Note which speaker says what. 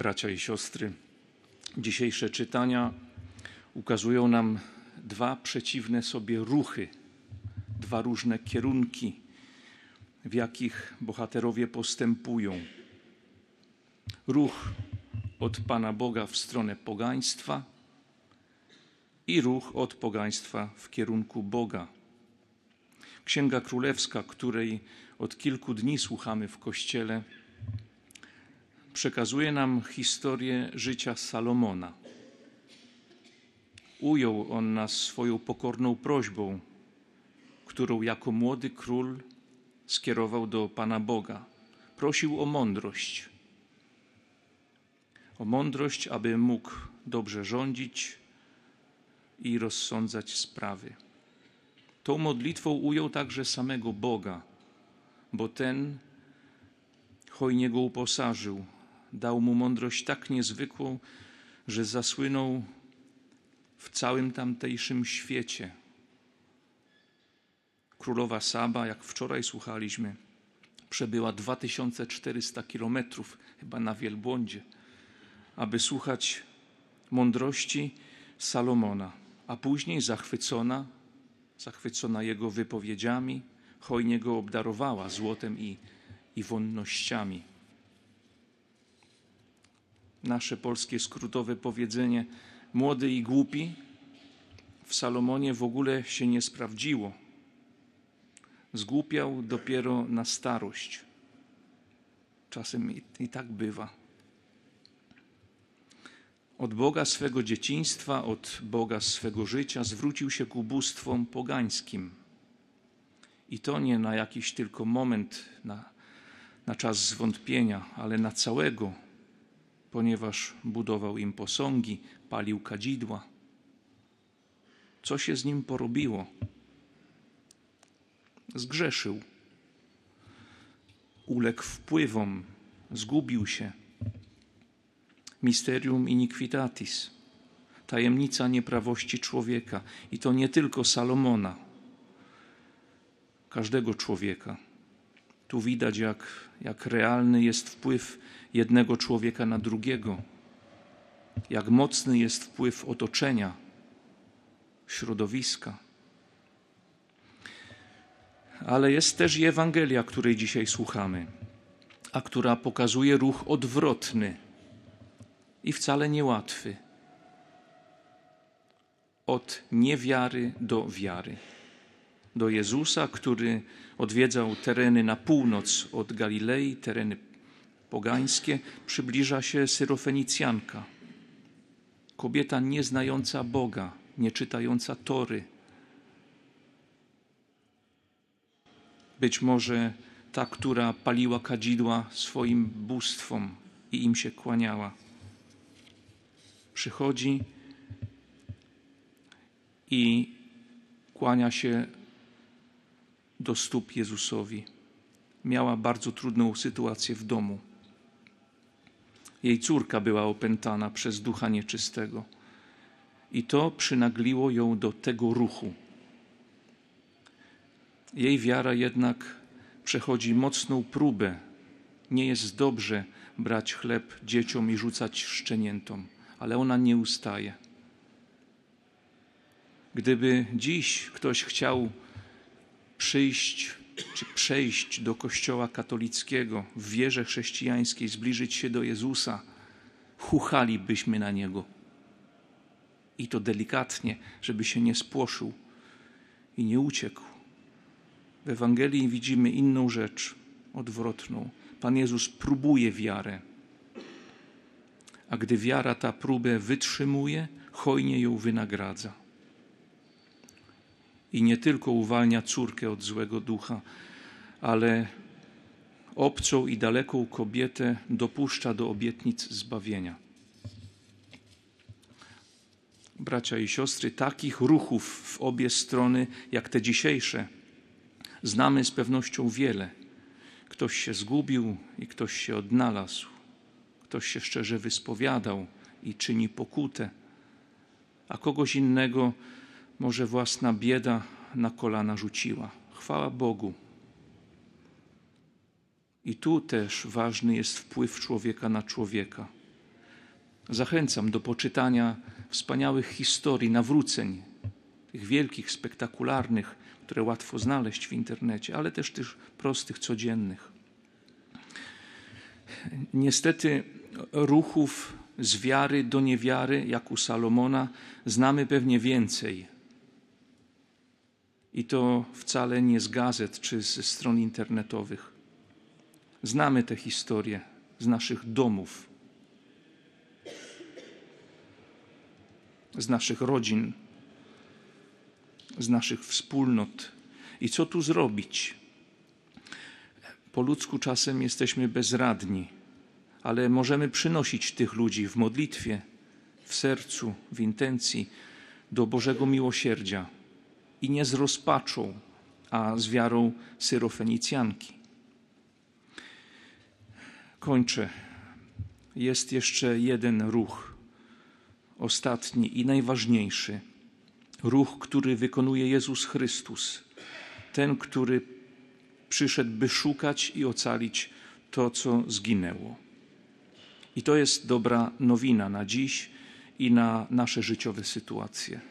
Speaker 1: bracia i siostry. Dzisiejsze czytania ukazują nam dwa przeciwne sobie ruchy, dwa różne kierunki, w jakich bohaterowie postępują. Ruch od Pana Boga w stronę pogaństwa i ruch od pogaństwa w kierunku Boga. Księga Królewska, której od kilku dni słuchamy w Kościele, przekazuje nam historię życia Salomona. Ujął on nas swoją pokorną prośbą, którą jako młody król skierował do Pana Boga. Prosił o mądrość. O mądrość, aby mógł dobrze rządzić i rozsądzać sprawy. Tą modlitwą ujął także samego Boga, bo ten hojnie go uposażył, dał mu mądrość tak niezwykłą, że zasłynął w całym tamtejszym świecie. Królowa Saba, jak wczoraj słuchaliśmy, przebyła 2400 kilometrów chyba na wielbłądzie, aby słuchać mądrości Salomona, a później zachwycona, zachwycona jego wypowiedziami, hojnie go obdarowała złotem i, i wonnościami nasze polskie skrótowe powiedzenie młody i głupi w Salomonie w ogóle się nie sprawdziło. Zgłupiał dopiero na starość. Czasem i, i tak bywa. Od Boga swego dzieciństwa, od Boga swego życia zwrócił się ku bóstwom pogańskim. I to nie na jakiś tylko moment, na, na czas zwątpienia, ale na całego ponieważ budował im posągi, palił kadzidła. Co się z nim porobiło? Zgrzeszył, uległ wpływom, zgubił się. Mysterium iniquitatis, tajemnica nieprawości człowieka, i to nie tylko Salomona, każdego człowieka. Tu widać, jak, jak realny jest wpływ jednego człowieka na drugiego, jak mocny jest wpływ otoczenia, środowiska. Ale jest też i Ewangelia, której dzisiaj słuchamy, a która pokazuje ruch odwrotny i wcale niełatwy. Od niewiary do wiary. Do Jezusa, który odwiedzał tereny na północ od Galilei, tereny pogańskie, przybliża się Syrofenicjanka. Kobieta nieznająca Boga, nie czytająca Tory. Być może ta, która paliła kadzidła swoim bóstwom i im się kłaniała. Przychodzi i kłania się do stóp Jezusowi. Miała bardzo trudną sytuację w domu. Jej córka była opętana przez ducha nieczystego. I to przynagliło ją do tego ruchu. Jej wiara jednak przechodzi mocną próbę. Nie jest dobrze brać chleb dzieciom i rzucać szczeniętom, ale ona nie ustaje. Gdyby dziś ktoś chciał przyjść czy przejść do Kościoła katolickiego w wierze chrześcijańskiej, zbliżyć się do Jezusa, chuchalibyśmy na Niego. I to delikatnie, żeby się nie spłoszył i nie uciekł. W Ewangelii widzimy inną rzecz, odwrotną. Pan Jezus próbuje wiarę, a gdy wiara ta próbę wytrzymuje, hojnie ją wynagradza i nie tylko uwalnia córkę od złego ducha, ale obcą i daleką kobietę dopuszcza do obietnic zbawienia. Bracia i siostry, takich ruchów w obie strony, jak te dzisiejsze, znamy z pewnością wiele. Ktoś się zgubił i ktoś się odnalazł. Ktoś się szczerze wyspowiadał i czyni pokutę, a kogoś innego może własna bieda na kolana rzuciła. Chwała Bogu. I tu też ważny jest wpływ człowieka na człowieka. Zachęcam do poczytania wspaniałych historii, nawróceń, tych wielkich, spektakularnych, które łatwo znaleźć w internecie, ale też tych prostych, codziennych. Niestety ruchów z wiary do niewiary, jak u Salomona, znamy pewnie więcej. I to wcale nie z gazet czy ze stron internetowych. Znamy te historie z naszych domów, z naszych rodzin, z naszych wspólnot. I co tu zrobić? Po ludzku czasem jesteśmy bezradni, ale możemy przynosić tych ludzi w modlitwie, w sercu, w intencji do Bożego miłosierdzia i nie z rozpaczą, a z wiarą syrofenicjanki. Kończę. Jest jeszcze jeden ruch, ostatni i najważniejszy. Ruch, który wykonuje Jezus Chrystus, ten, który przyszedł, by szukać i ocalić to, co zginęło. I to jest dobra nowina na dziś i na nasze życiowe sytuacje.